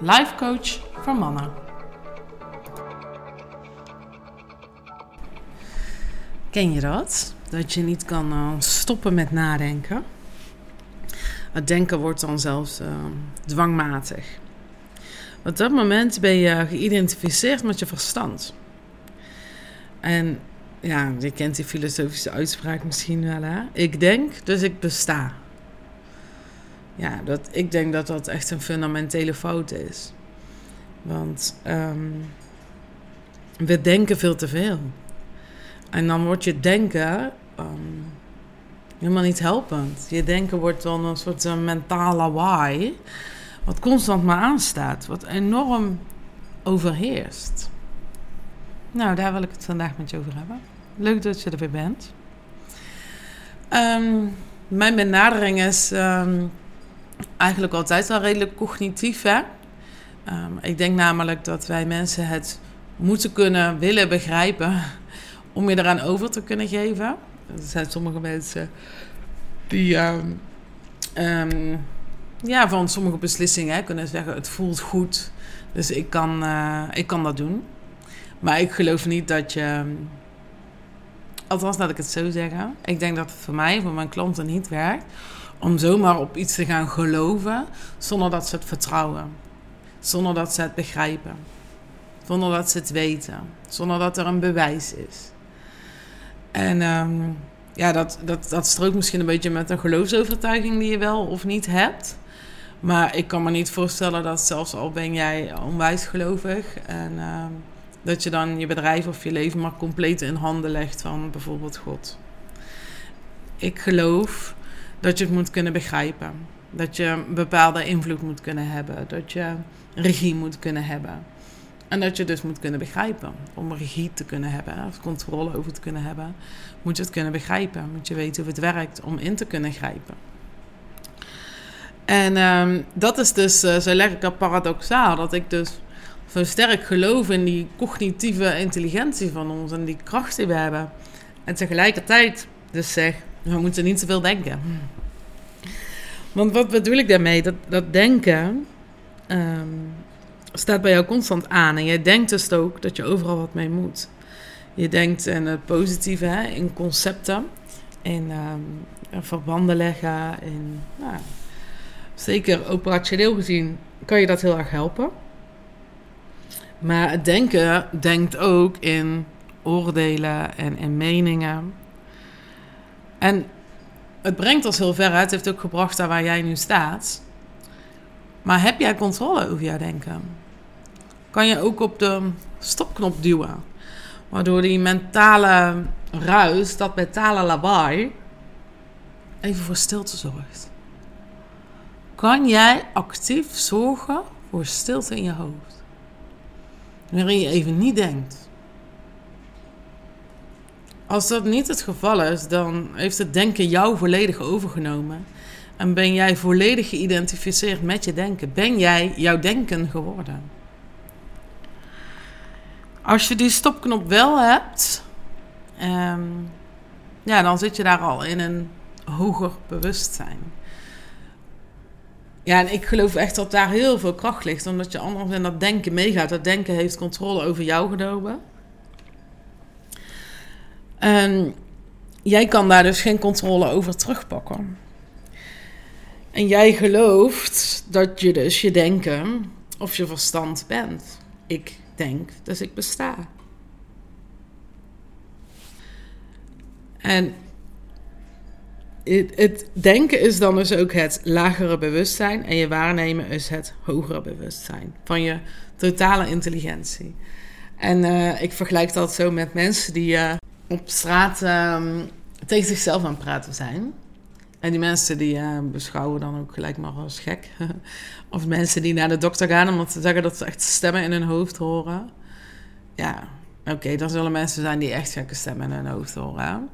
life coach voor mannen. Ken je dat? Dat je niet kan uh, stoppen met nadenken. Het denken wordt dan zelfs uh, dwangmatig. Op dat moment ben je geïdentificeerd met je verstand. En ja, je kent die filosofische uitspraak misschien wel, hè? Ik denk, dus ik besta. Ja, dat, ik denk dat dat echt een fundamentele fout is. Want um, we denken veel te veel. En dan wordt je denken um, helemaal niet helpend. Je denken wordt dan een soort uh, mentaal lawaai. Wat constant maar aanstaat. Wat enorm overheerst. Nou, daar wil ik het vandaag met je over hebben. Leuk dat je er weer bent. Um, mijn benadering is eigenlijk altijd wel redelijk cognitief. Hè? Um, ik denk namelijk dat wij mensen het moeten kunnen willen begrijpen om je eraan over te kunnen geven. Er zijn sommige mensen die ja, van sommige beslissingen kunnen zeggen: het voelt goed, dus ik kan, uh, ik kan dat doen. Maar ik geloof niet dat je Althans, laat ik het zo zeggen. Ik denk dat het voor mij, voor mijn klanten niet werkt. Om zomaar op iets te gaan geloven zonder dat ze het vertrouwen. Zonder dat ze het begrijpen. Zonder dat ze het weten. Zonder dat er een bewijs is. En um, ja, dat, dat, dat strookt misschien een beetje met een geloofsovertuiging die je wel of niet hebt. Maar ik kan me niet voorstellen dat zelfs al ben jij onwijs gelovig en... Um, dat je dan je bedrijf of je leven maar compleet in handen legt van bijvoorbeeld God. Ik geloof dat je het moet kunnen begrijpen. Dat je een bepaalde invloed moet kunnen hebben. Dat je regie moet kunnen hebben. En dat je dus moet kunnen begrijpen. Om regie te kunnen hebben, of controle over te kunnen hebben, moet je het kunnen begrijpen. Moet je weten hoe het werkt om in te kunnen grijpen. En um, dat is dus uh, zo lekker paradoxaal. Dat ik dus zo sterk geloof in die cognitieve intelligentie van ons en die kracht die we hebben. En tegelijkertijd dus zeg, we moeten niet zoveel denken. Want wat bedoel ik daarmee? Dat, dat denken um, staat bij jou constant aan. En jij denkt dus ook dat je overal wat mee moet. Je denkt in het positieve, hè, in concepten, in um, verbanden leggen. In, nou, zeker operationeel gezien kan je dat heel erg helpen. Maar het denken denkt ook in oordelen en in meningen. En het brengt ons heel ver. Het heeft ook gebracht daar waar jij nu staat. Maar heb jij controle over jouw denken? Kan je ook op de stopknop duwen? Waardoor die mentale ruis, dat mentale lawaai, even voor stilte zorgt. Kan jij actief zorgen voor stilte in je hoofd? waarin je even niet denkt. Als dat niet het geval is, dan heeft het denken jou volledig overgenomen. En ben jij volledig geïdentificeerd met je denken. Ben jij jouw denken geworden. Als je die stopknop wel hebt, um, ja, dan zit je daar al in een hoger bewustzijn. Ja, en ik geloof echt dat daar heel veel kracht ligt. Omdat je anders in dat denken meegaat. Dat denken heeft controle over jou genomen. En jij kan daar dus geen controle over terugpakken. En jij gelooft dat je dus je denken of je verstand bent. Ik denk, dus ik besta. En het, denken is dan dus ook het lagere bewustzijn en je waarnemen is het hogere bewustzijn van je totale intelligentie. En uh, ik vergelijk dat zo met mensen die uh, op straat um, tegen zichzelf aan het praten zijn. En die mensen die uh, beschouwen dan ook gelijk maar als gek. of mensen die naar de dokter gaan omdat ze zeggen dat ze echt stemmen in hun hoofd horen. Ja, oké, okay, dan zullen mensen zijn die echt gekke stemmen in hun hoofd horen.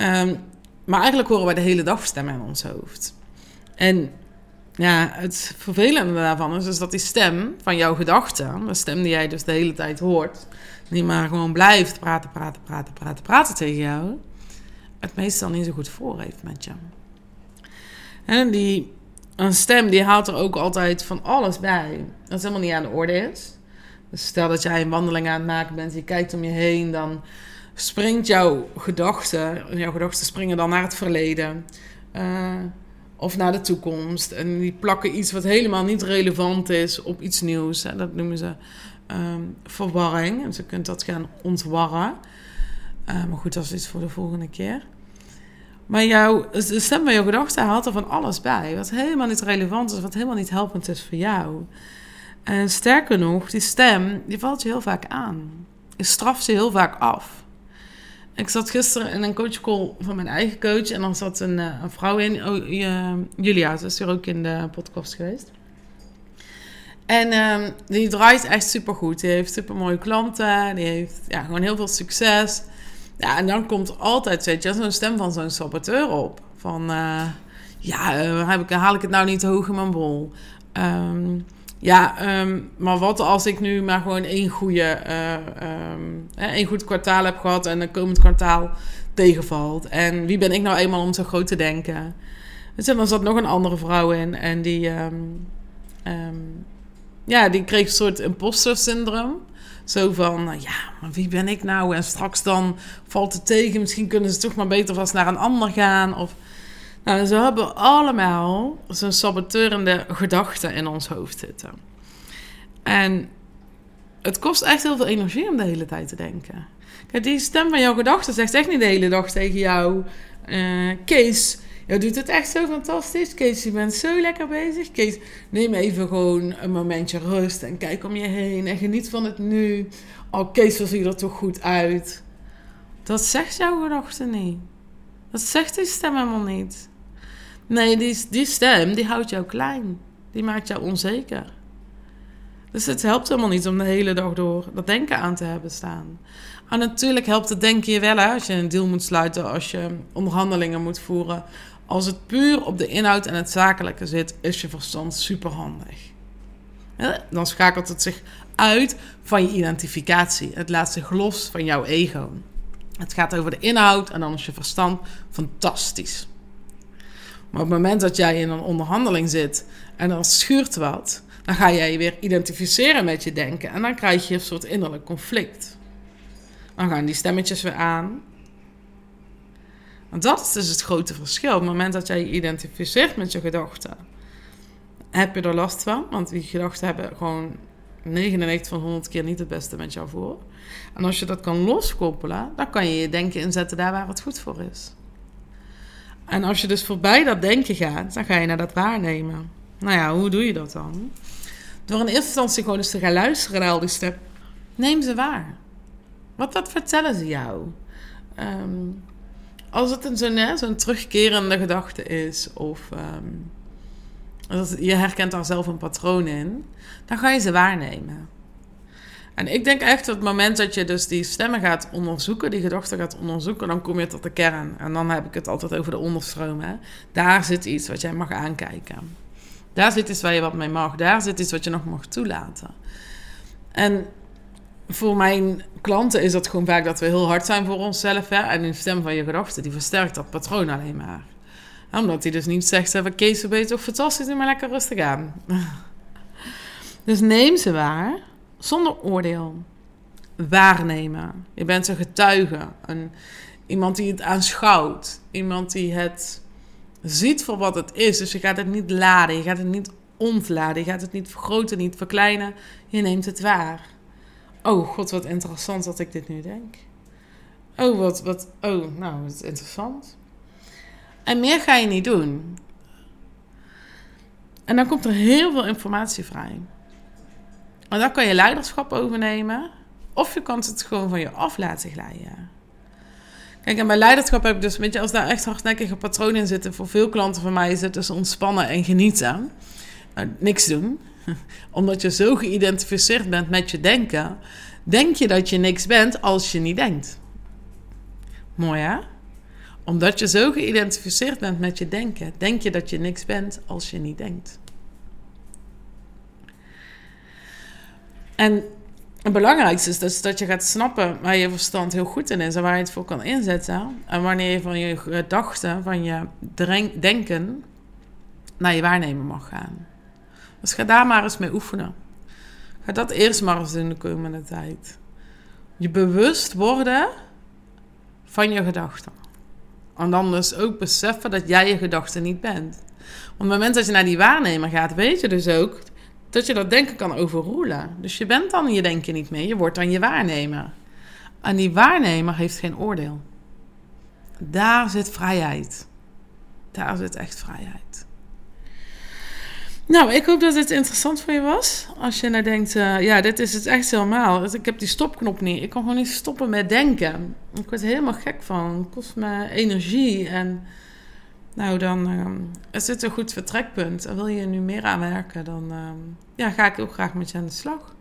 Um, maar eigenlijk horen wij de hele dag stemmen in ons hoofd. En ja, het vervelende daarvan is dus dat die stem van jouw gedachten, de stem die jij dus de hele tijd hoort, die maar gewoon blijft praten, praten, praten, praten, praten tegen jou, het meestal niet zo goed voor heeft met je. En die, een stem die haalt er ook altijd van alles bij. Dat helemaal niet aan de orde is. Dus stel dat jij een wandeling aan het maken bent, je kijkt om je heen, dan springt jouw gedachte, jouw gedachten springen dan naar het verleden uh, of naar de toekomst. En die plakken iets wat helemaal niet relevant is op iets nieuws. Dat noemen ze um, verwarring. En ze kunt dat gaan ontwarren. Uh, maar goed, dat is iets voor de volgende keer. Maar jouw, de stem van jouw gedachten haalt er van alles bij. Wat helemaal niet relevant is, wat helemaal niet helpend is voor jou. En sterker nog, die stem, die valt je heel vaak aan. Je straft je heel vaak af. Ik zat gisteren in een coachcall van mijn eigen coach. En dan zat een, eh, een vrouw in. Oh, Julia, ze is hier ook in de podcast geweest. En uh, die draait echt super goed. Die heeft super mooie klanten. Die heeft ja, gewoon heel veel succes. Ja, en dan komt altijd zo'n stem van zo'n saboteur op. Van uh, ja, uh, heb ik, haal ik het nou niet hoog in mijn bol? Um, ja, ehm, maar wat als ik nu maar gewoon één, goede, uh, um, één goed kwartaal heb gehad en een komend kwartaal tegenvalt? En wie ben ik nou eenmaal om zo groot te denken? Dus dan zat nog een andere vrouw in en die, um, ja, die kreeg een soort imposter syndroom. Zo van, nou ja, maar wie ben ik nou? En straks dan valt het tegen. Misschien kunnen ze toch maar beter vast naar een ander gaan. Of, ze hebben allemaal zo'n saboteurende gedachten in ons hoofd zitten. En het kost echt heel veel energie om de hele tijd te denken. Kijk, die stem van jouw gedachten zegt echt niet de hele dag tegen jou... Uh, Kees, jij doet het echt zo fantastisch. Kees, je bent zo lekker bezig. Kees, neem even gewoon een momentje rust en kijk om je heen en geniet van het nu. Oh, Kees, wat zie er toch goed uit. Dat zegt jouw gedachte niet. Dat zegt die stem helemaal niet. Nee, die, stem die houdt jou klein. Die maakt jou onzeker. Dus het helpt helemaal niet om de hele dag door dat denken aan te hebben staan. Maar natuurlijk helpt het denken je wel hè, als je een deal moet sluiten, als je onderhandelingen moet voeren. Als het puur op de inhoud en het zakelijke zit, is je verstand superhandig. Dan schakelt het zich uit van je identificatie. Het laat zich los van jouw ego. Het gaat over de inhoud en dan is je verstand fantastisch. Maar op het moment dat jij in een onderhandeling zit en er schuurt wat, dan ga jij je weer identificeren met je denken en dan krijg je een soort innerlijk conflict. Dan gaan die stemmetjes weer aan. Want dat is dus het grote verschil. Op het moment dat jij je identificeert met je gedachten, heb je er last van. Want die gedachten hebben gewoon 99 van 100 keer niet het beste met jou voor. En als je dat kan loskoppelen, dan kan je je denken inzetten daar waar het goed voor is. En als je dus voorbij dat denken gaat, dan ga je naar dat waarnemen. Nou ja, hoe doe je dat dan? Door in eerste instantie gewoon eens te gaan luisteren naar al die stemmen. Neem ze waar. Wat, wat vertellen ze jou? Ehm, als het een zo'n terugkerende gedachte is, of um, je herkent daar zelf een patroon in, dan ga je ze waarnemen. En ik denk echt dat het moment dat je dus die stemmen gaat onderzoeken, die gedachten gaat onderzoeken, dan kom je tot de kern. En dan heb ik het altijd over de onderstroom. Daar zit iets wat jij mag aankijken. Daar zit iets waar je wat mee mag. Daar zit iets wat je nog mag toelaten. En voor mijn klanten is dat gewoon vaak dat we heel hard zijn voor onszelf. Hè? En die stem van je gedachten, die versterkt dat patroon alleen maar. Omdat hij dus niet zegt, we Kees, ben je toch fantastisch, doe maar lekker rustig aan. dus neem ze waar zonder oordeel. Waarnemen. Je bent een getuige. Een, iemand die het aanschouwt. Iemand die het ziet voor wat het is. Dus je gaat het niet laden. Je gaat het niet ontladen. Je gaat het niet vergroten, niet verkleinen. Je neemt het waar. Oh god, wat interessant dat ik dit nu denk. Oh, wat, wat, oh, nou, wat interessant. En meer ga je niet doen. En dan komt er heel veel informatie vrij. Maar dan kan je leiderschap overnemen. Of je kan het gewoon van je af laten glijden. Kijk, en bij leiderschap heb ik dus, weet je, als daar echt hardnekkige patronen in zitten, voor veel klanten van mij is het dus ontspannen en genieten. Nou, niks doen. Omdat je zo geïdentificeerd bent met je denken, denk je dat je niks bent als je niet denkt. Mooi hè? Omdat je zo geïdentificeerd bent met je denken, denk je dat je niks bent als je niet denkt. En het belangrijkste is dus dat je gaat snappen waar je verstand heel goed in is en waar je het voor kan inzetten. En wanneer je van je gedachten, van je denken, naar je waarnemen mag gaan. Dus ga daar maar eens mee oefenen. Ga dat eerst maar eens doen de komende tijd. Je bewust worden van je gedachten. En dan dus ook beseffen dat jij je gedachten niet bent. Want op het moment dat je naar die waarnemer gaat, weet je dus ook dat je dat denken kan overroelen. Dus je bent dan je denken niet meer, je wordt dan je waarnemer. En die waarnemer heeft geen oordeel. Daar zit vrijheid. Daar zit echt vrijheid. Nou, ik hoop dat het interessant voor je was. Als je nou denkt, uh, ja, dit is het echt helemaal. Ik heb die stopknop niet. Ik kan gewoon niet stoppen met denken. Ik word er helemaal gek van. Het kost me energie. En nou, dan uh, is dit een goed vertrekpunt. En wil je nu meer aan werken, dan uh, ja, ga ik ook graag met je aan de slag.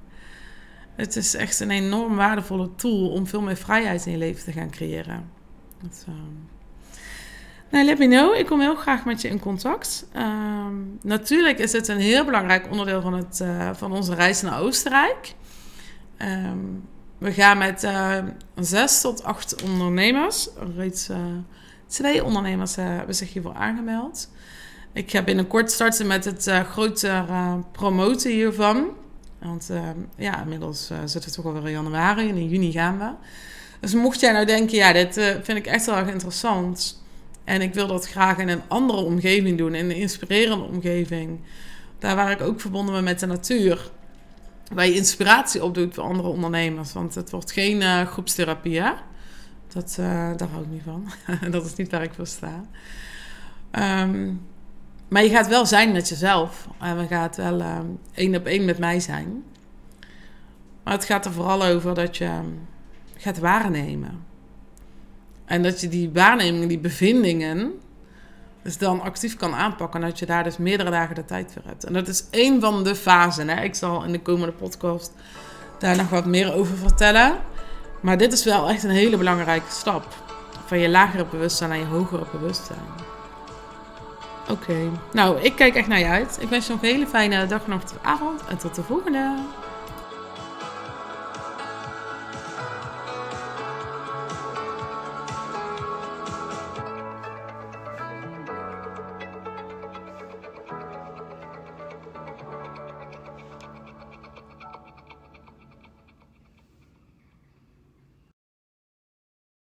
Het is echt een enorm waardevolle tool om veel meer vrijheid in je leven te gaan creëren. Dat, nou, let me know. Ik kom heel graag met je in contact. Ehm, natuurlijk is het een heel belangrijk onderdeel van, het, uh, van onze reis naar Oostenrijk. Ehm, we gaan met uh, zes tot acht ondernemers. Reeds uh, twee ondernemers hebben zich hiervoor aangemeld. Ik ga binnenkort starten met het groter promoten hiervan. Want ja, inmiddels zitten we toch alweer in januari en in juni gaan we. Dus mocht jij nou denken, ja, dit vind ik echt heel erg interessant en ik wil dat graag in een andere omgeving doen, in een inspirerende omgeving. Daar waar ik ook verbonden ben met de natuur. Waar je inspiratie opdoet voor andere ondernemers. Want het wordt geen uh, groepstherapie, hè? Dat, uh, daar hou ik niet van. dat is niet waar ik voor sta. Um, maar je gaat wel zijn met jezelf. En we gaat wel uh, één op één met mij zijn. Maar het gaat er vooral over dat je gaat waarnemen. En dat je die waarnemingen, die bevindingen, dus dan actief kan aanpakken. En dat je daar dus meerdere dagen de tijd voor hebt. En dat is één van de fasen. Hè? Ik zal in de komende podcast daar nog wat meer over vertellen. Maar dit is wel echt een hele belangrijke stap. Van je lagere bewustzijn naar je hogere bewustzijn. Oké, nou, ik kijk echt naar je uit. Ik wens je nog een hele fijne dag, nacht of avond. En tot de volgende.